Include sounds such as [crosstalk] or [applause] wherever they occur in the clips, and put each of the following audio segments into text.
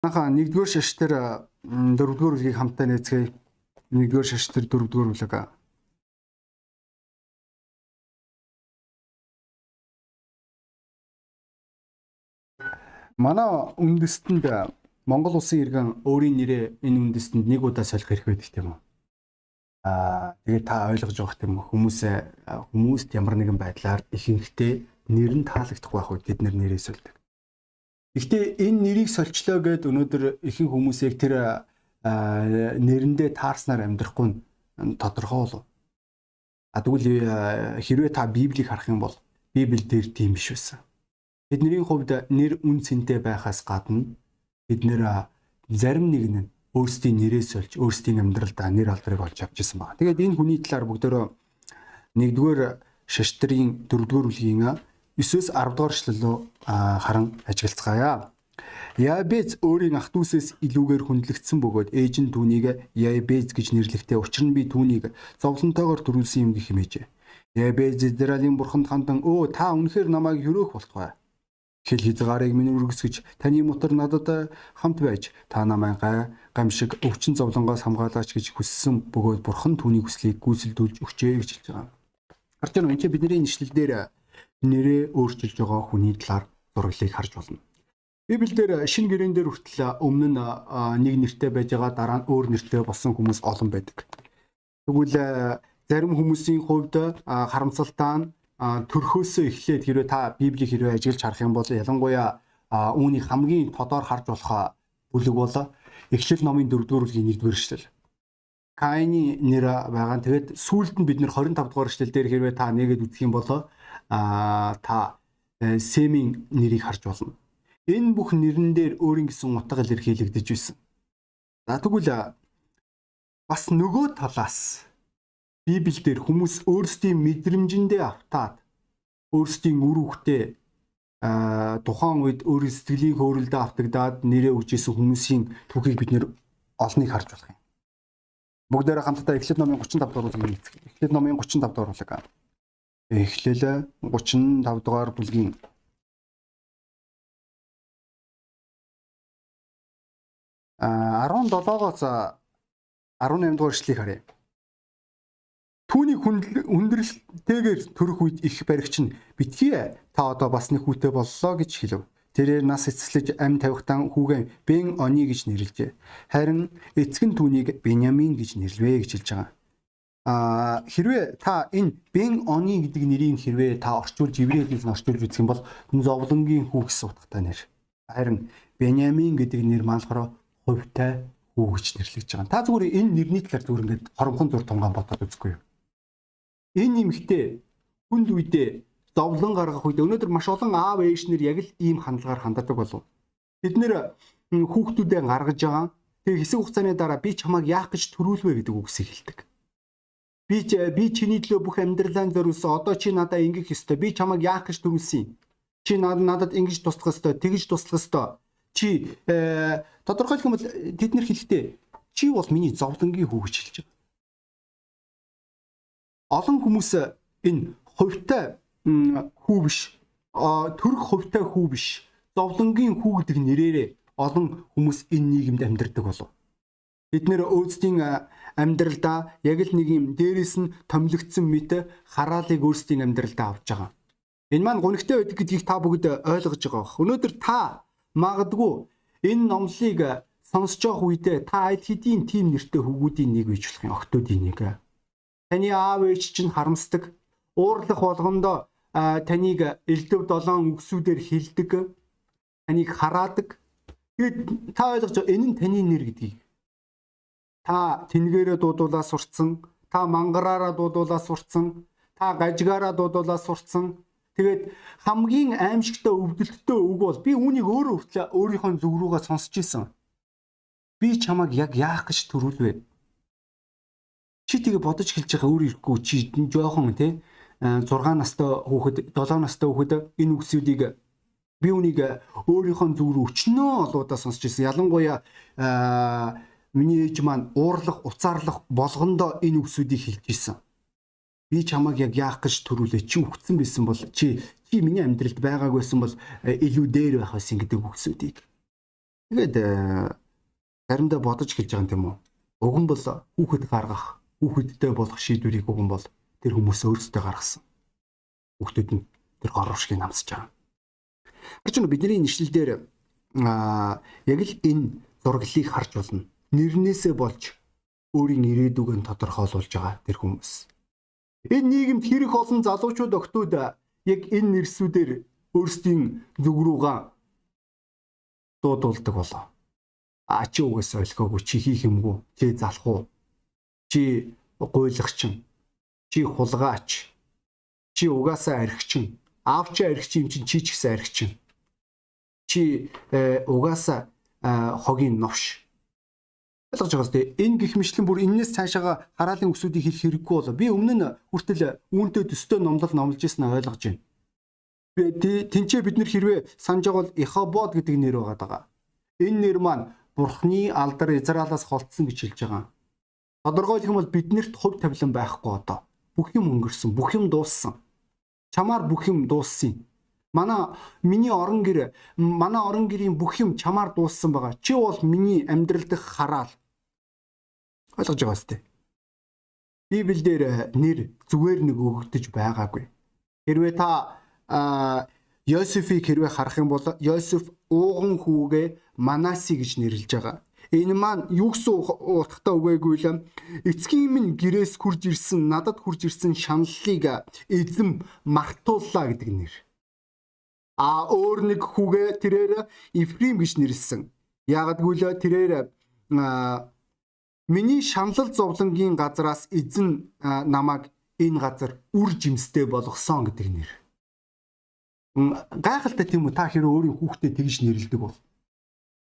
Манайхаа нэгдүгээр шаш дээр дөрөвдүгээр үлгийг хамтдаа нээцгээе. Нэгдүгээр шаш дээр дөрөвдүгээр үлэг. Манай үндэстэнд Монгол улсын иргэн өөрийн нэрээ энэ үндэстэнд нэг удаа солих хэрэг байдаг тийм үү? Аа тэгээд та ойлгож байгаа тийм үү? Хүмүүсээ хүмүүст ямар нэгэн байдлаар ихэнхдээ нэр нь таалагдахгүй байх үед бид нэрээ сольдог. Гэхдээ энэ нэрийг сольчлоо гэд өнөөдөр ихэнх хүмүүс яг тэр нэрэндээ таарснаар амьдрахгүй нь тодорхой болов. А тэгвэл хэрвээ та Библийг харах юм бол Библи дээр тийм биш байсан. Бидний хувьд нэр үн цэнтэй байхаас гадна бид нэр зарим нэг нь өөрсдийн нэрээ сольж өөрсдийн амьдралдаа нэр алдрыг олж авчихсан байна. Тэгээд энэ хүний талаар бүгдөө нэгдүгээр шаштрын дөрөвдүгээр бүлгийн 9-өөс 10 дугаар эшлэлөө харан ажиглацгаая. Ябез өөрийн ах дүүсээс илүүгээр хүндлэгдсэн бөгөөд ээж нь түүнийг Ябез гэж нэрлэхдээ учир нь би түүнийг зовлонтойгоор төрүүлсэн юм гэх хэмээжээ. Ябез Израилийн бурханд хандан өө та үнэхээр намайг хөрөөх болтугай. Хэл хязгаарыг минь үргэсгэж таны мотор надад хамт байж та намайг гамшиг өвчин зовлонгоос хамгаалаач гэж хүссэн бөгөөд бурхан түүний хүслийг гүйцэлдүүлж өгчээ гэж хэлж байгаа. Уу? Энд бидний нэшлэл дээр нэрээ өөрчилж байгаа хүний талаар зураглыг харж болно. Библиэлд шинэ гэрэн дээр хүртэл өмнө нь нэг нэртэй байж байгаа дараа нь өөр нэртэй болсон хүмүүс олон байдаг. Тэгвэл зарим хүмүүсийн хувьд харамсалтай нь төрхөөсөө эхлээд хэрвээ та Библийг хэрвээ ажиглаж харах юм бол ялангуяа үүний хамгийн тодор харж болох бүлэг бол Эхлэл номын 4-р бүлгийн 1-р эшлэл. Каины нэр байгаа. Тэгээд сүүлд нь бид нэр 25 дугаар эшлэл дээр хэрвээ та нэгэд үзэх юм бол та э, Сэмийн нэрийг харж болно. Энэ бүх нэрэн дээр өөрийн гэсэн утга илэрхийлэгдэж байсан. За тэгвэл бас нөгөө талаас Библиэлд хүмүүс өөрсдийн мэдрэмжэндээ автаад өөрсдийн үр хөвгтөө тухайн үед өөрийн сэтгэлийн хөөрөлдөө автагдаад нэрээ өгч исэн хүмүүсийн түүхийг бид нэр олныг харж болох юм. Бүгдээрээ хамтдаа Эхлэл номын 35 дугаар бүлгийн Эхлэл номын 35 дугаар бүлэг. Эхлэл 35 дугаар бүлгийн а 17-оос 18 дугаар эшлэгийг харъя. Түүний хүндрэлтэйгээр төрөх үед их баригч нь битгий та одоо бас нэг хүүтэй боллоо гэж хэлв. Тэрээр нас эцэслэж ам тавихтан хүүгэн Бен Они гэж нэрлэжээ. Харин эцэг нь түүнийг Беньямин гэж нэрлэвэ гэж хэлж байгаа. А хэрвээ та энэ Бен Они гэдэг нэрийг хэрвээ та орчуулж еврейээс орчуулж үзэх юм бол энэ зовлонгийн хүү гэсэн утгатай нэр. Харин Беньямин гэдэг нэр маалхараа хувьтай хүү гэж нэрлэгдэж байгаа. Та зүгээр энэ нэрний талаар зүгээр ингээд хоромхон зур тунгаан бодоод үзэхгүй юу? Энэ нэмэгтэй хүнд үедээ зовлон гаргах үед өнөөдөр маш олон аав ээж нар яг л ийм хандлагаар ханддаг болов. Бид нэр хүүхдүүдээ гаргаж байгаа. Тэгээ хэсэг хугацааны дараа би чамайг яах гэж төрүүлвэ гэдэг үгсийг хэлдэг. Би би чиний төлөө бүх амьдралаа зориулсан. Одоо чи надад ингэх ёстой. Би чамайг яах гэж төрүүлсэн. Чи надад ингэж туслах ёстой, тэгж туслах ёстой. Чи э, тодорхойлох юм бол тэд нэр хэлэхдээ чи бол миний зовлонгийн хүү гэж хэлж байгаа. Олон хүмүүс энэ хувьтай хүү биш, төрөх хувьтай хүү биш, зовлонгийн хүү гэдэг нэрээрээ олон хүмүүс энэ нийгэмд амьдардаг болов. Бид нэр өөдсдийн амьдралдаа яг л нэг юм дээрээс нь томилогдсон мэт хараалыг өөрсдийн амьдралдаа авч байгаа. Энэ маань гонигтай байдаг гэдгийг та бүгд ойлгож байгаа бох. Өнөөдөр та магадгүй энэ номлыг сонсож явах үедээ та аль хэдийн тим нэртэй хөвгүүдийн нэг байж болох юм октоодийн нэг. Таны аав ээж чинь харамсдаг. Уурлах болгондоо таныг элдв долоон үгсүүдээр хилдэг. Таныг хараадаг. Тэгээд та ойлгож байгаа энэ нь таны нэр гэдгийг Та тэнгэрээ дуудуулаа сурцсан, та мангараараа дуудуулаа сурцсан, та гажгаараа дуудуулаа сурцсан. Тэгээд хамгийн аимшигтай өвдөлттэй үг бол би үүнийг өөрөө хүртлээ өөрийнхөө зүг рүүгээ сонсч ийсэн. Би чамайг яг яах гэж төрүүлвэ? Чи тэгээ бодож хэлж байгаа өөр ирэхгүй чи жоохон тий 6 настай хүүхэд 7 настай хүүхэд энэ үгсүүдийг би үнийг өөрийнхөө зүг рүү өчнөө олоодаа сонсч ийсэн. Ялангуяа Миний ээж маань уурлах, уцаарлах болгондоо энэ үгсүүдийг хэлж исэн. Би чамайг яг яах гэж төрүүлээ чи үхсэн байсан бол чи чи миний амьдралд байгаагүй байсан бол э, илүү дээр байх байсан гэдэг үгсүүдийг. Тэгээд э, заримдаа бодож эхэлж байгаа юм тийм үү? Уг нь бол хүүхэд гаргах, хүүхэдтэй болох шийдвэрийг уг нь бол тэр хүмүүс өөрсдөө гаргасан. Хүүхдүүд нь тэр гор уршгийг намсаж байгаа. Нь бидний нэшлэл дээр яг л энэ зураглалыг харж болно. Нэрнээсээ болж өөрийн ирээдүгөө тодорхойлуулж байгаа тэр хүмүүс. Энэ нийгэмд хэрэг олон залуучууд октод яг энэ нэрсүүдээр өөрсдийн зүг рүүгээ дуудулдаг болоо. А чи угаас ойлгоогүй чи хийх юмгүй чи залах уу? Чи гуйлагчин чи хулгаач чи угаасаа архичин аав чи архичин юм чин чи ч гэсэн архичин чи э, угаасаа хогийн новш ойлгож байгаа зү энэ гих мэтлэн бүр энэс цаашаага хараалын өсүүдийг хэлэх хэрэггүй болоо би өмнө нь хүртэл үүнтэй төстэй номлол номлож ирсэн ойлгож байна. Би тэнцээ бид нэр хэрвээ санаж байгаа бол Ихобод гэдэг нэр байгаа. Даа энэ нэр маань бурхны алдар Израилаас холтсон гэж хэлж байгаа. Тодорхойлох юм бол биднэрт хувь тавилан байхгүй одоо. Бүх юм өнгөрсөн бүх юм дууссан. Чамаар бүх юм дууссан. Манай миний орон гэр манай орон гэрийн бүх юм чамаар дууссан байгаа. Чи бол миний амьдрал дэх хараал. Ойлгож байгаа сте. Библиэлд э, нэр зүгээр нэг өгөгдөж байгаагүй. Хэрвээ та Йосефийг хэрвээ харах юм бол Йосеф ууган хүүгээ Манаси гэж нэрлэж байгаа. Энэ маань юу гэсэн утгатай үгээгүй л эцгийн минь гэрээс хурж ирсэн надад хурж ирсэн шаналлыг эзэм мартууллаа гэдэг нэр. А өөр нэг хүүгээ тэрээр Ифрим гэж нэрлсэн. Ягдгүй л тэрээр миний шаналл зовлонгийн газраас эзэн намайг энэ газар үр жимстэй болгосон гэдэг нэр. Гайхалтай тийм үү та хэрэг өөрийн хүүхдэд тэгж нэрлдэг бол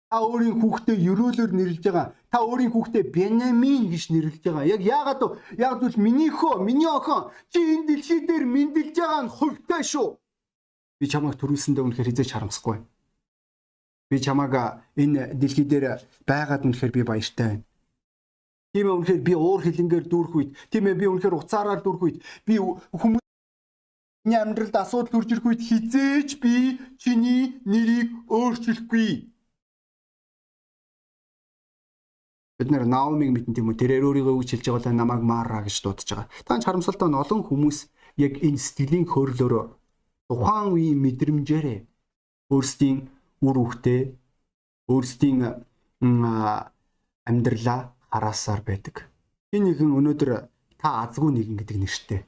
та өөрийн хүүхдээ ерөөлөөр нэрлж байгаа. Та өөрийн хүүхдээ Бенямин гэж нэрлж байгаа. Яг яагаад яг зүйл миний хөө, миний охин чи энэ дэлхий дээр мэндэлж байгаа нь хувьтай шүү. Би чамайг төрүүлсэндээ үнэхээр хизээч харамсахгүй. Би чамайг энэ дэлхий дээр байгаад үнэхээр би баяртай байна. Тийм ээ үнэхээр би уур хилэнгээр дүүрэх үед, тийм ээ би үнэхээр уцаараар дүүрэх үед би хүмүүсийн амьдралд асуудал төрж ирэх үед хизээч би чиний нэрийг өөрчлөхгүй. бид нэр Наомиг мэдэн тийм үү тэрээр өөрийгөө үгж хэлж байгаа намайг маараа гэж дуудаж байгаа. Таан харамсалтай нь олон хүмүүс яг энэ сэтгэлийн хөөрлөөрөө тухайн үеийн мэдрэмжээрээ өөрсдийн үр хөвгтөө өөрсдийн амьдралаа хараасаар байдаг. Хин нэгэн өнөөдөр та азгүй нэгэн гэдэг нэртэй.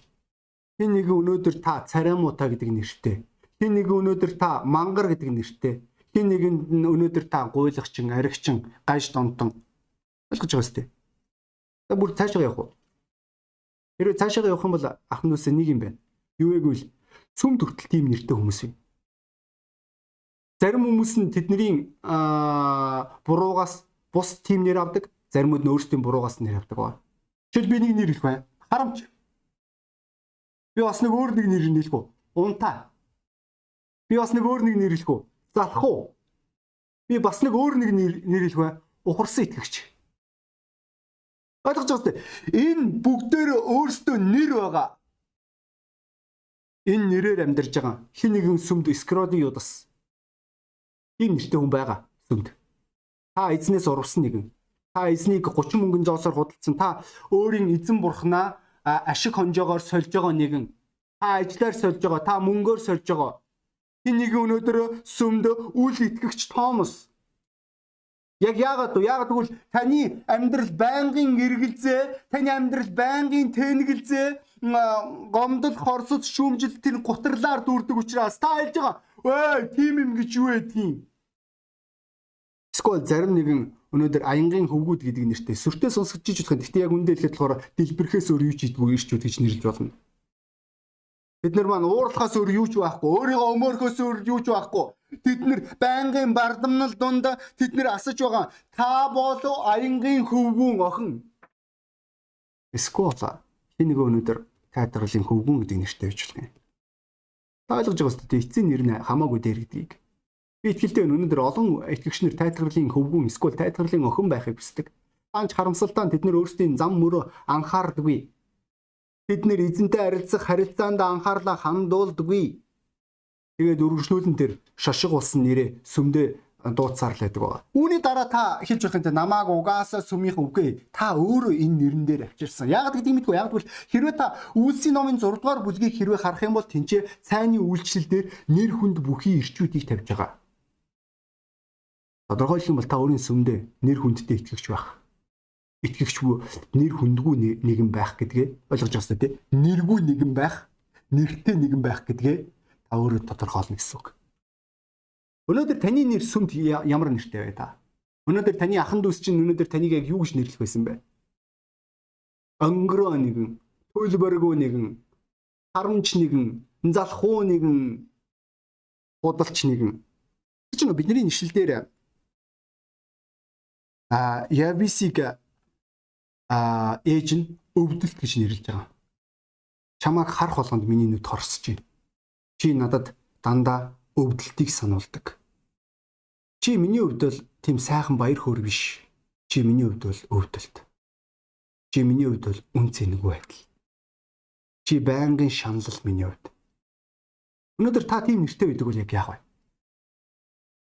Хин нэгэн өнөөдөр та царамуута гэдэг нэртэй. Хин нэгэн өнөөдөр та мангар гэдэг нэртэй. Хин нэгэн өнөөдөр та гуйлагчин, аригчин, гайш донтон ойлгож байгаа сте. За бүр цаашаа явах уу? Хэрвээ цаашаа явах юм бол ах нүсээ нэг юм байна. Юу вэ гэвэл сүм төртөл тийм нэртэй хүмүүс юм. Зарим хүмүүс нь тэдний буруугаас бус тийм нэр авдаг, заримуд нь өөрсдийн буруугаас нэр авдаг байна. Жишээл би нэг нэр хэлэх бай. Харамч. Би бас нэг өөр нэг нэр хэлэх үү? Унтаа. Би бас нэг өөр нэг нэр хэлэх үү? Залах уу? Би бас нэг өөр нэг нэр хэлэх бай. Ухарсан итгэгч. Ойлгож байгаа үстэй. Энэ бүгдээр өөрсдөө нэр байгаа энэ нэрээр амьдарж байгаа хин нэгэн сүмд скродын юдас ийм нэртэй хүн байгаа сүмд та эзнээс урвсан нэгэн та эзнийг 30 мөнгөн зоосоор худалдсан та өөрийн эзэн бурхнаа ашиг хонжоогоор сольж байгаа нэгэн та ажиллаар сольж байгаа та мөнгөөр сольж байгаа хин нэгэн өнөөдөр сүмд үл итгэгч Томас Яг яагаад вэ? Яагаад гэвэл таны амьдрал байнгын эргэлзээ, таны амьдрал байнгын тэнэгэлзээ гомдол хорсод шүүмжил тэр гутрлаар дүүрдэг учраас та хэлж байгаа. Ой, тийм юм гэж юу байдгийг. Эсвэл зарим нэгэн өнөөдөр аянгийн хөвгүүд гэдэг нэртэй сүртэй сонсгож иж болох. Гэхдээ яг үндэ хэлэхэд болохоор дэлбэрхээс өөр юу ч идэггүй ирчүүд гэж нэрлэж болно. Бид нар маань уурлахаас өөр юу ч байхгүй, өөрийгөө өмөөрхөөс өөр юу ч байхгүй. Бид нар байнгын бардамнал дунд тэд нар асаж байгаа. Та болов аянгийн хөвгүүн охин. Хин нэг өнөөдөр театрын хөвгүн гэдэг нэртэй бичлэг. Та ойлгож байгаа үстэй эцсийн нэр нь хамаагүй дээр гэдгийг. Би итгэлтэй өнөөдөр олон итгэгчнэр театрын хөвгүн эсвэл театрын охин байхыг хүсдэг. Анч харамсалтай тэд нар өөрсдийн зам мөрөө анхаардаггүй. Тэд нэр эзэнтэй харилцах харилцаанд анхаарлаа хандуулдаггүй. Тэгээд үргэлжлүүлэн тэр шашиг болсон нэрээ сүмдээ дууцаар л байдаг байгаа. Үүний дараа та хэлж болох юм намааг угаасаа сүмийнхэн үгүй та өөрөө энэ нэрэн дээр авчирсан. Яг гэдэг мэдгүй яг бол хэрвээ та үйлсийн номын 6 дугаар бүлгийг хэрвээ харах юм бол тэнцээ цайны үйлчлэл дээр нэр хүнд бүхий ирчүүдийг тавьж байгаа. Тодорхойлох юм бол та өөрийн сүмдээ нэр хүндтэй итгэгч байх. Итгэгчгүй нэр хүндгүй нэгэн байх гэдгээ ойлгож байгаа тийм. Нэргүй нэгэн байх, нэртэй нэгэн байх гэдгээ та өөрөө тодорхойлно гэсэн үг. Өнөөдөр таны нэр сүмд ямар нэртэй бай та? Өнөөдөр таны ахан дүүс чинь өнөөдөр таныг яг юу гэж нэрлэх байсан бэ? Өнгөрөө нэгэн, төлбөргөө нэгэн, харамч нэгэн, залхуу нэгэн, худалч нэгэн. Чи нөө бидний нэшлэл дээр а Ябисиг а ээж нь өвдөлт гэж нэрлэж байгаа. Чамайг харах болгонд миний нүд хорсож байна. Чи надад дандаа өвдөлтийг сануулдаг. Чи миний хувьд бол тийм сайхан баяр хөөр биш. Чи миний хувьд бол өвдөлт. Чи миний хувьд бол үн цэнэгүй байдал. Чи байнгын шаналл миний хувьд. Өнөөдөр та тийм нэртэй байдаг бол яг яах вэ?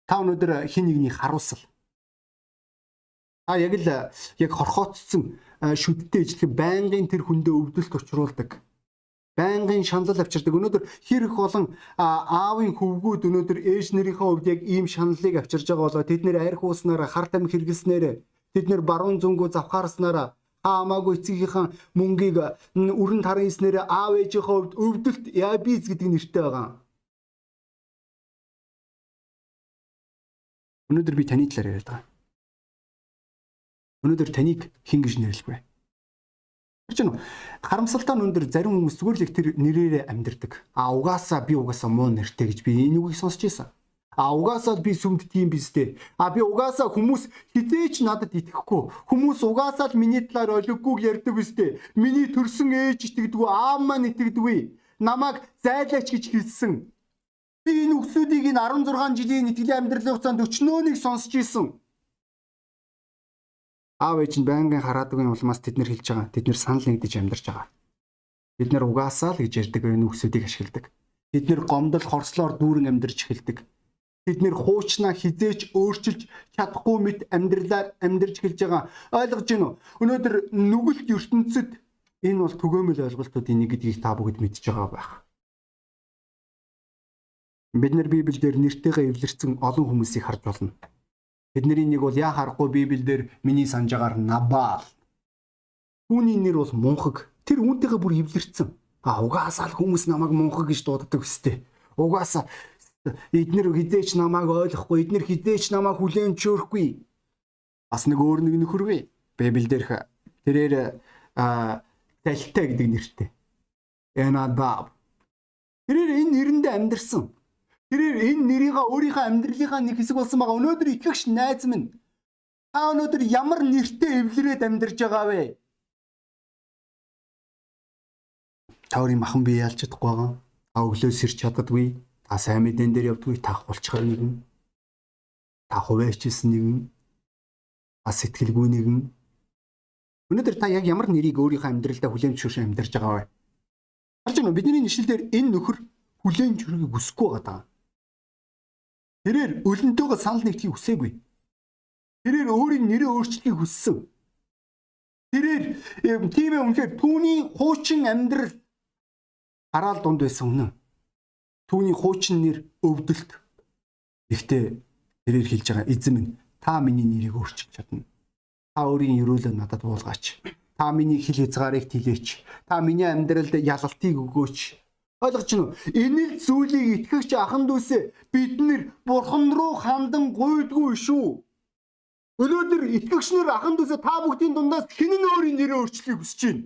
Та өнөөдөр хин нэгний харуусал. А яг л яг хорхооцсон шүдтэй ижлэх байнгын тэр хүндээ өвдөлт учруулдаг байнгын шаналл авчирдаг. Өнөөдөр хэр их олон аавын хөвгүүд өнөөдөр ээж нарийнхаа хувьд яг ийм шаналлыг авчирж байгаа болоо тэд нэр арх ууснараа хар тамхи хэрэглэснээр тэд нэр баруун зүнгөө завхаарснараа хаамаагүй эцгийнхээ мөнгийг өрн тарын эснээр аав ээжийнхээ хувьд өвдөлт ябиз гэдэг нэртэй байгаа. Өнөөдөр би таны талаар яриад байгаа. Өнөөдөр таныг хэн гэж нэрлэх вэ? чинь харамсалтай нь өндөр зарим хүмүүс зүгээр л их тэр нэрээрээ амьдэрдэг. А угаасаа би угаасаа муу нэртэй гэж би энэ үгийг сонсч ийсэн. А угаасаа би сүмд тийм бистэй. А би угаасаа хүмүүс хизээч надад итгэхгүй. Хүмүүс угаасаа л миний талаар олиггүйг ярьдаг бистэй. Миний төрсөн ээж итгэдэггүй, аав маань итгэдэггүй. Намайг зайлаач гэж хэлсэн. Би энэ үгсүүдийг энэ 16 жилийн итгэлийн амьдралын хугацаанд өчнөөнийг сонсч ийсэн аав ээж нь байнгын хараадаг юм улмаас тэд нэр хэлж байгаа. Тэд нэр санал нэгдэж амьдарч байгаа. Бид нэр угаасаа л гэж ярьдаг энэ үгсүүдийг ашигладаг. Бид нэр гомдол хорслоор дүүрэн амьдарч эхэлдэг. Бид нэр хуучнаа хизээч өөрчилж чадахгүй мэт амьдралаар амьдарч эхэлж байгаа. Ойлгож байна уу? Өнөөдөр нүгэлт ертөнцид энэ бол түгээмэл ойлголтуудын нэг гэдгийг та бүгд мэдж байгаа байх. Бид нэр Библиэлд нэртэйгээ эвлэрсэн олон хүмүүсийг харж болно. Тэдний нэг бол яа харахгүй Библиэлд миний санджаагаар Набал. Түүний нэр бол мунхаг. Тэр үүнтэйгээ бүр эвлэрсэн. А угаасаа л хүмүүс намайг мунхаг гэж дууддаг өстэй. Угаасаа эднэр хизээч намайг ойлгохгүй, эднэр хизээч намайг хүлээн зөвшөөрөхгүй. Бас нэг өөр нэг нөхөргүй. Библиэлд тэрээр а талтай гэдэг нэртэй. Энадаб. Тэрээр энэ нэрэндээ амьдэрсэн. Тэрээр энэ нэрийнхаа өөрийнхөө амьдралынхаа нэг хэсэг болсон байгаа. Өнөөдөр итгэгч найз минь та өнөөдөр ямар нэртэй эвлэрээд амьдарч байгаа вэ? Та өөрийн махан бие ялж чадахгүй байгаа. Та өглөө сэрч чаддаггүй. Та сайн мэдэн дээр явдаггүй. Та хулчгаар нэгэн. Та хуваарчсэн нэгэн. Та сэтгэлгүй нэгэн. Өнөөдөр та яг ямар нэрийг өөрийнхөө амьдралдаа хүлээмж шүүшэн амьдарч байгаа вэ? Харж байна уу? Бидний нэшлэлээр энэ нөхөр хүлээмж шүүхийг хүсэхгүй байгаа. Тэрээр өлөнтөөгөө санал нэгтгэхийг хүсээгүй. Тэрээр өөрийн нэрээ өөрчлөхийг хүссэн. Тэрээр тийм ээ үнэхээр түүний хуучин амьдрал хараал дунд байсан үнэн. Түүний хуучин нэр өвдөлт. Гэхдээ тэрээр хэлж байгаа эзэн минь та миний нэрийг өөрчилж чадна. Та өөрийн өрөөлөө надад буулгаач. Та миний хил хязгаарыг тэлээч. Та миний амьдралд ялалтыг өгөөч Ойлгож байна уу? Л зүйлийг итгэгч ахан дүүсээ бид нэр бурхан руу хандан гуйдгүй шүү. Өнөөдөр итгэгчнэр ахан дүүсээ та бүгдийн дундаас нь өөрийн нэрээ өөрчлөхийг хүсэж байна?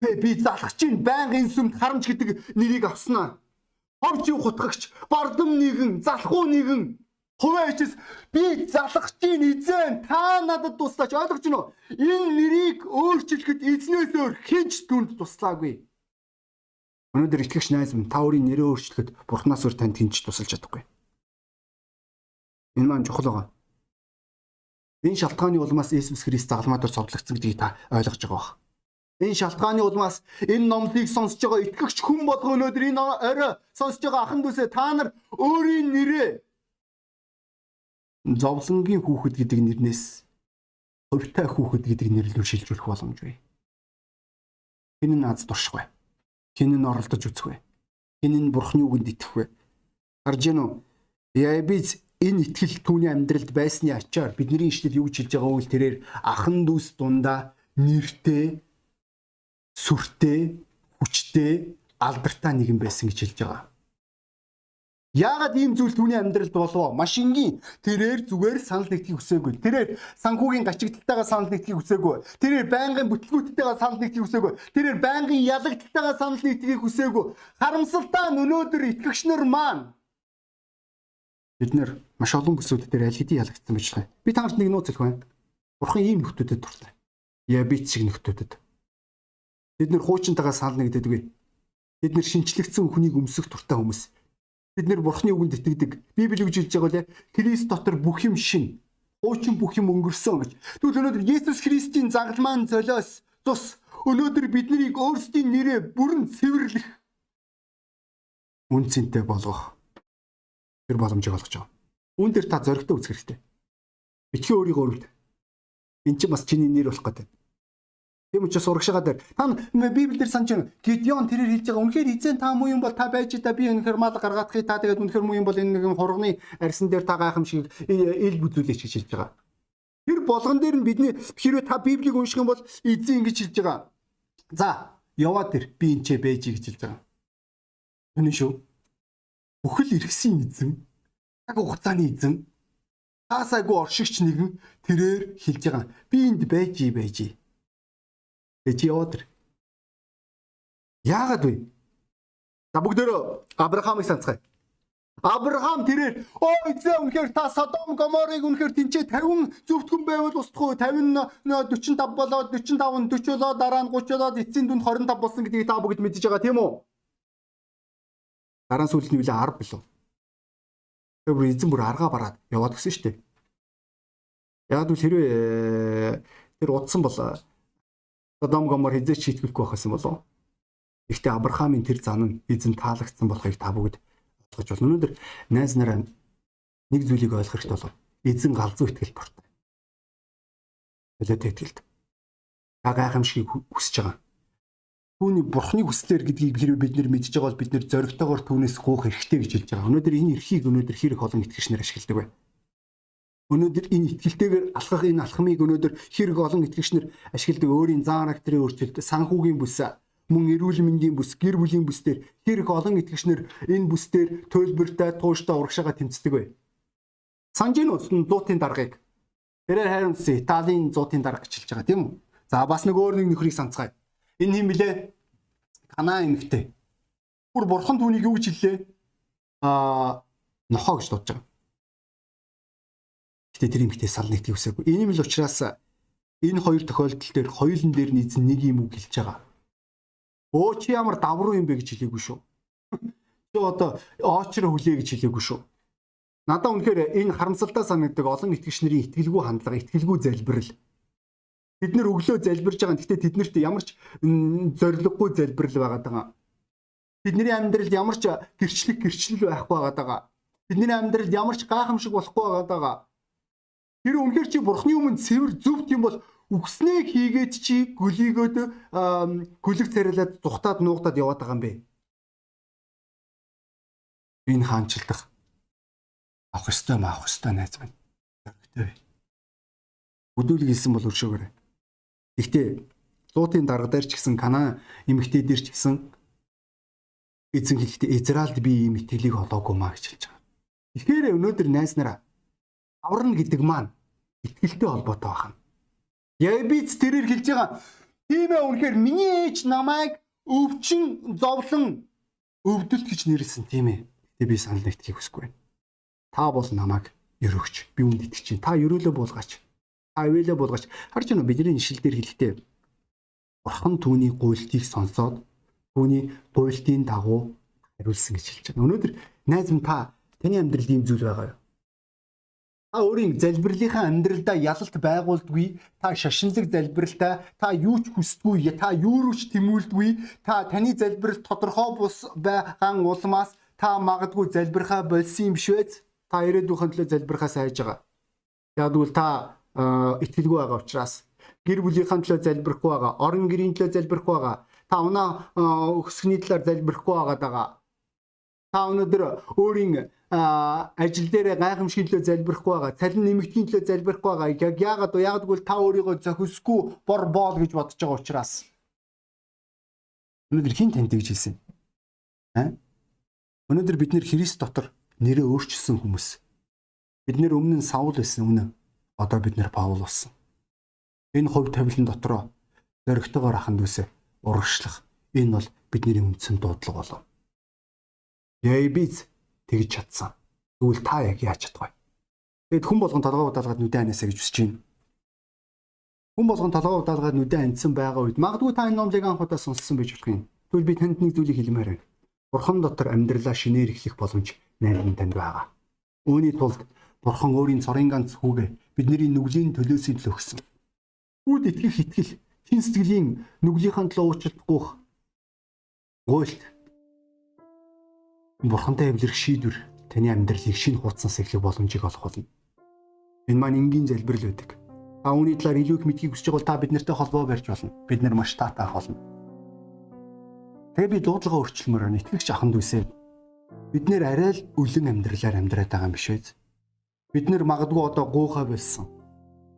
Тэ би залхаж чинь байнгын сүмд харамч гэдэг нэрийг авснаа. Ховч хутгагч, бардам нэгэн, залхуу нэгэн хуваачс би залхаж чинь эзэн та надад туслаач ойлгож байна уу? Энэ нэрийг өөрчлөхөд эзнээс өөр хинч түнд туслаагүй. Өнөөдөр итгэгч найз минь та өөрийн нэрээ өөрчлөхөд Бурханаас өөр танд хинч тусалж чадахгүй. Энэ маань чухал байгаа. Энэ шалтгааны улмаас Иесус Христ загалмаадаар цовдлогдсон гэдгийг та ойлгож байгаа бах. Энэ шалтгааны улмаас энэ номлыг сонсож байгаа итгэгч хүн болго өнөөдөр энэ орой сонсож байгаа ахан дүүсээ та нар өөрийн нэрээ зовлонгийн хүүхэд гэдэг нэрнээс хувьтай хүүхэд гэдэг нэрлэлөөр шилжүүлэх боломжгүй. Хэн нь аз турших вэ? Хэн нь оролдож үзэх вэ? Хэн нь бурхны үгэнд итгэх вэ? Харж гэнэ үү? Яабиз энэ итгэл түүний амьдралд байсны ачаар бидний ишлэл юу гэж хэлж байгаа вэ? Тэрээр ахан дүүс дундаа нэртэй, сүртэй, хүчтэй, алдартай нэгэн байсан гэж хэлж байгаа. Яагаад ийм зүйл түүний амьдралд болов? Машингийн тэрээр зүгээр санал нэгтгэхийг хүсээгүй. Тэрээр санхүүгийн гачигдалтайгаа санал нэгтгэхийг хүсээгүй. Тэрээр байнгын бүтлгүүттэйгээ санал нэгтгэхийг хүсээгүй. Тэрээр байнгын ялагдалтайгаа санал нэгтгэхийг хүсээгүй. Харамсалтай нь өнөөдөр итгэгчнэр маань бид нэр маш олон бүсүүд дээр аль хэдийн ялагдсан байж байна. Би танарт нэг нууц хэлэх байна. Бурхан ийм нөхдүүдэд дуртай. Яа би шиг нөхдүүдэд. Бид нэр хуучинтайгаа санал нэгдээдгүй. Бид нэр шинчлэгдсэн хүнийг өмсөх дуртай хүмүүс бид нэр бурхны үгэнд итгэдэг. Библи юу хэлж байгаа вэ? Христ дотор бүх юм шин. Хуучин бүх юм өнгөрсөн гэж. Тэгвэл өнөөдөр Есүс Христийн загалмаан золиос тус өнөөдөр биднийг өөрсдийн нэрээ бүрэн цэвэрлэх үнцэнтэй болгох тэр боломжийг олгож байгаа. Үүн дээр та зоригтой үзэх хэрэгтэй. Бичгээ өөрийгөө өрөвд. Энд чинь бас чиний нэр болох гэдэг. Тийм учраас урагшаага дээр та Библиэр санаж байна. Гидеон тэрээр хэлж байгаа. Үнэхээр эзэн та муу юм бол та байж та би үнэхээр мал гаргаадахыг та тэгээд үнэхээр муу юм бол энэ нэгэн хурганы арьсан дээр та гайхамшиг ил бүзүүлээч гэж хэлж байгаа. Тэр болгон дээр нь бидний хэрвээ та Библийг унших юм бол эзэн ингэж хэлж байгаа. За, яваад тэр би энэ ч байж гэж хэлж байгаа. Үнэн шүү. Бүхэл иргэсийн эзэн, цаг хугацааны эзэн, таасаагүй оршигч нэгэн тэрээр хэлж байгаа. Би энд байж байж чи яваад ир. Яагаад вэ? За бүгдөө Авраамыг санацгаая. Авраам тэрээр оо эзэн үнэхээр та Содом Гоморыг үнэхээр тэнцээ 50 зөвтгөн байвал устдах уу 50 45 болоод 45 40 болоод дараа нь 30 болоод эцсийн дүнд 25 болсон гэдгийг та бүгд мэдж байгаа тийм үү? Дараа нь сүүлд нь үлээ 10 билүү. Тэр эзэн бүр аргаа бараад яваад гисэн шүү дээ. Яг л хэрвээ тэр удсан бол Содом Гомор хизээч шийтгүүлэхгүй байхсан болов. Гэхдээ Авраамийн тэр зан нь эзэн таалагдсан болохыг та бүгд ойлгож байна. Өнөөдөр найз нараа нэг зүйлийг ойлгох хэрэгтэй болов. Эзэн галзуу итгэл бортой.Өлөөтэй итгэлд. Та гайхамшигыг хүсэж байгаа. Түүний бурхны хүслээр гэдгийг хэрвээ бид нэр мэдж байгаа бол бид нэр зоригтойгоор түүнээс гуух хэрэгтэй гэж хэлж байгаа. Өнөөдөр энэ эрхийг өнөөдөр хэрэг олон итгэгчнэр ашигладаг бай өнөөдөр энэ ихтгэлтэйгээр алхах энэ алхмыг өнөөдөр хэрэг олон итгэгчнэр ашигладаг өөрийн зан характерын өөрчлөлт санхүүгийн бүс мөн эрүүл мэндийн бүс гэр бүлийн бүс дээр хэрэг олон итгэгчнэр энэ бүс дээр төлбөртэй тууштай урагшаага тэмцдэг бай. Санжийн усан зуутын даргаыг тэрээр харин Италийн зуутын дарга гэж хэлж байгаа тийм үү? За бас нэг өөр нэг нөхрийг санацгаая. Энэ хэм блэ? Канаа эмэгтэй. Бүр бурхан түүнийг юу гэж хэллээ? Аа нохоо гэж дуудаж байгаа. Гэтэ тэр эмэгтэй сал нэгтгий үсээгүй. Энэ л учраас энэ хоёр тохиолдол дээр хоёулын дээр нь эзэн нэг юм үг хэлж байгаа. Өө чи ямар давруу юм бэ гэж хэлээгүй шүү. [laughs] Чи одоо оочроо хүлээ гэж хэлээгүй шүү. Надаа үнэхээр энэ харамсалтай санагддаг олон итгэгч нарын итгэлгүй хандлага, итгэлгүй залбирал. Бид нэр өглөө залбирж байгаа. Гэхдээ тэднэрт ямар ч зориггүй залбирал байгаа. Бидний амьдралд ямар ч гэрчлэг гэрчлэл байхгүй байгаа. Бидний амьдралд ямар ч гайхамшиг болохгүй байгаа. Тэр үнэхээр чи бурхны өмнө цэвэр зөвхт юм бол үгснээ хийгээд чи гөлийгөөд гөлөг царайлаад зүхтаад нуугдаад яваад байгаа юм бэ. Энэ хаанчлах авах ёстой маах ёстой найз минь. Зөрөгтэй. Бүдүүлэг хэлсэн бол өршөөгөр. Гэхдээ зуутын дарга дээр ч гэсэн Канаа эмэгтэй дээр ч гэсэн эзэн хэлэхдээ Израильд би ийм итгэлийг олоогүй маа гэж хэлж байгаа. Тэгэхээр өнөөдөр найз нараа аварна гэдэг маань итгэлтэй холбоотой байна. Ябиц тэрээр хэлж байгаа. Тийм ээ үнэхээр миний ээж намайг өвчин зовлон өвдөлт гэж нэрлсэн тийм ээ. Гэтэ би санал нэгтгэхийг хүсэхгүй байна. Та бол намайг өрөөгч. Би үнд итгэж чинь. Та өрөөлөө буулгаач. Та авээлээ буулгаач. Харж байна уу бидний ишил дээр хэлэхдээ Бурхан түүний гуйлтыг сонсоод түүний гуйлтын дагуу хариулсан гэж хэлж байна. Өнөөдөр найз минь та таны амьдралд ийм зүйл байгаа юу? Та өөрийн залбирлынхаа амьдралдаа ялалт байгуулдаггүй, та шашинлаг залбиралтай, та юу ч хүсдэггүй, та юу ч тэмүүлдэггүй, та таны залбирал тодорхой бус байгаа улмаас та магадгүй залбирхаа болсон юм үү? Та ирээдүйн төлөө залбирхаа сайж байгаа. Яг тэгвэл та итгэлгүй байгаа учраас гэр бүлийнхаа төлөө залбирахгүй байгаа, орон гэрийн төлөө залбирахгүй байгаа. Та унаа өсгөний талаар залбирахгүй байгаа даа. Та өнөөдөр өөрийн ажил дээр гайхамшигын төлөө залбирахгүй байгаа, цалин нэмэгдхийн төлөө залбирахгүй байгаа. Яг яагаад вэ? Яагаад гэвэл та өөрийгөө зохисгүй бор боол гэж бодож байгаа учраас. Өнөөдөр хин танд гэж хэлсэн. Аа? Өнөөдөр бид нэр Христ дотор нэрээ өөрчилсөн хүмүүс. Бид нэр өмнө нь Саул байсан үнэ. Одоо бид нэр Паул болсон. Энэ хувь тавилан дотроо зөрөгтэйгээр аханд үсэ урагшлах. Энэ бол бидний үндсэн дуудлага болов. Яй биз тэгж чадсан. Тэгвэл та яг яаж чадах вэ? Тэгэд хүн болгон толгой удаалгаад нүдэн анасаа гэж үсэж байна. Хүн болгон толгой удаалгаад нүдэн анцсан байгаа үед магадгүй та энэ номлыг анх удаа сонссон байж болох юм. Тэгвэл би танд нэг зүйлийг хэлмээр байна. Бурхан дотор амьдралаа шинээр эхлэх боломж найран танд байгаа. Үүний тулд Бурхан өөрийн цорын ганц хүүгээ бидний нүглийн төлөөсөө л өгсөн. Үүд итгэх итгэл чин сэтгэлийн нүглийнхаа төлөө уучлахгүй гуйлт Бурхантай эвлэрэх шийдвэр таны амьдралыг шинэ хуудаснаас эхлэх боломжийг олох болно. Энэ маань энгийн залбирал байдаг. Та үүний талаар илүү их мэдхийг хүсэж байгаа бол та бид нартай холбоо барьж болно. Бид нар маш таатай болно. Тэгээ би дуудлага өөрчлөмөр байна. Итгэгч аханд үсэ. Бид нэр арай л өлөн амьдралаар амьдраад байгаа юм биш үү? Бид нэр магадгүй одоо гуухай болсон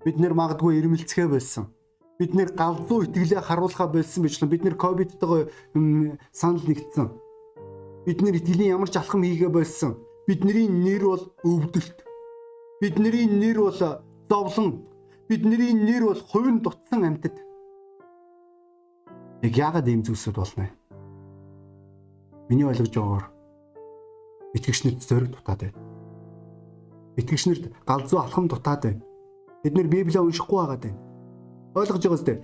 Бид нэр магадгүй ирмэлцгээ болсон. Бид нэр галзуу итгэлээ харуулхаа болсон бичлэн бид нэр ковидтойгоо санал нэгдсэн. Бид нэр итгэлийн ямар ч алхам хийгээ болсон. Бидний нэр бол өвдөлт. Бидний нэр бол зовлон. Бидний нэр бол хувийн дутсан амьтад. Яг яагаад ийм зүйлсүүд болно вэ? Миний ойлгож байгаагаар итгэгчнэрт зориг дутаад байна. Итгэгчнэрт галзуу алхам дутаад байна. Бид нэр Библийг уншихгүй байгаад байна. Ойлгож байгаа үстэй.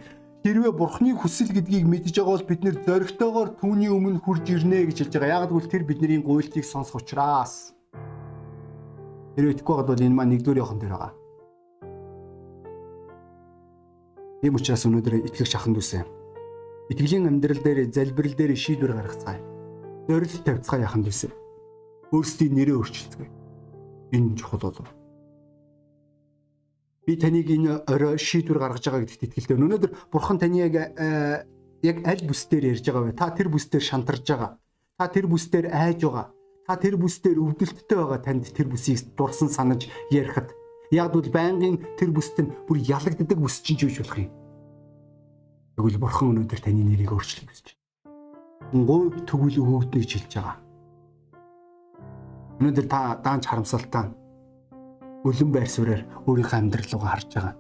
Хэрвээ Бурхны хүсэл гэдгийг мэдж байгаа бол бид нэр зоригтойгоор түүний өмнө хурж ирнэ гэж хэлж байгаа. Яг гэвэл тэр бидний гуйлтыг сонсох учраас. Хэрвээ итгэхгүй бол энэ маань нэгдүгээр явах дээр байгаа. Тийм учраас өнөөдөр итгэгч аханд үсэ. Итгэлийн амьдрал дээр залбирал дээр шийдвэр гаргацгаая. Зорилт тавьцгаая аханд үсэ. Өөрсдийн нэрээ өөрчилцгээе. Энэ чухал болов би таныг энэ орой шийдвэр гаргаж байгаа гэдэгт итгэлтэй. Өнөөдөр бурхан таны яг э, яг аль бүс дээр ярьж байгаа вэ? Та тэр бүс дээр шантарж байгаа. Та тэр бүс дээр айж байгаа. Та тэр бүс дээр өвдөлттэй байгаа танд тэр бүсийг дурсан санаж ярихад яг бол байнгын тэр бүст нь бүр ялагддаг бүс чинь ч үгүй болох юм. Тэгвэл бурхан өнөөдөр таны нэрийг өөрчлөх гэж байна. Төгөл өгөгднө гэж хэлж байгаа. Өнөөдөр та даанч харамсалтай өлөн байр суурьаар өөрийнхөө амьдрал руугаа харж байгаа.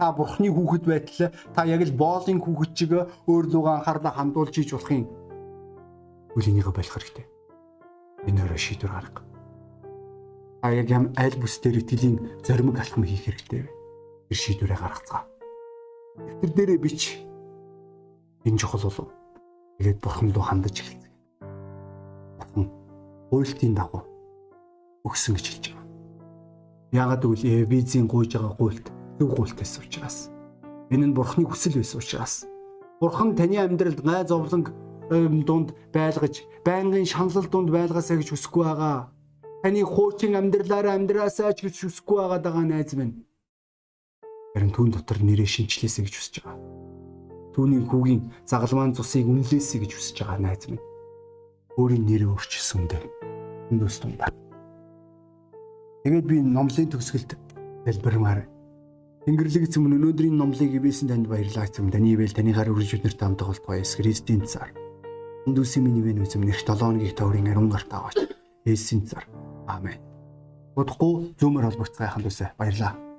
Та бурхны хүүхэд байтал та яг л боолын хүүхэд чиг өөр лугаа анхаарлаа хандуулж иж болох юм. Үлэнийгөө болох хэрэгтэй. Энэ өөрөө шийдвэр гарга. Та яг ям аль бүс дээр итгэлийн зоримог алхам хийх хэрэгтэй вэ? Тэр шийдвэрээ гаргацгаа. Тэр дээрээ бич. Энэ чухал болов. Тэгээд бурхан руу хандаж эхэлцгээе. Бурхан хуйлтын дагуу өгсөн гэж хэлж байгаа. Яагаад гэвэл визийн гуйж байгаа гуйлт зөв гуйлт байсан учраас. Энэ нь бурхны хүсэл байсан учраас. Бурхан таны амьдралд гай зовлонг дунд байлгаж, байнгын шаналл дунд байлгаасаа гэж хүсэхгүй байгаа. Таны хуучин амьдралаараа амьдраасаа ч гэж хүсэхгүй байгаа даа найз минь. Харин түүн дотор нэрээ шинчлээсэй гэж хүсэж байгаа. Түүний хүүгийн загалмаан цусыг үнэлээсэй гэж хүсэж байгаа найз минь. Өөрийн нэрээ өөрчилсөн дээ. Энд үс тундаа. Тэгээд би номлын төгсгөлд залбирмаар. Тэнгэрлэг эзэм өнөөдрийн номлыг ивэсэн танд баярлалаа эзэм. Таны ивэл таны хар үрж өдөрт хамтах болтугай Есүс Христийн цаар. Үндүсийн минь ивэн эзэм нэрт 7 өдрийн төврийн ариун гартаа аваач. Есүсийн цаар. Аамен. Удахгүй зөөмөр холбогцгааханд үсэ баярлалаа.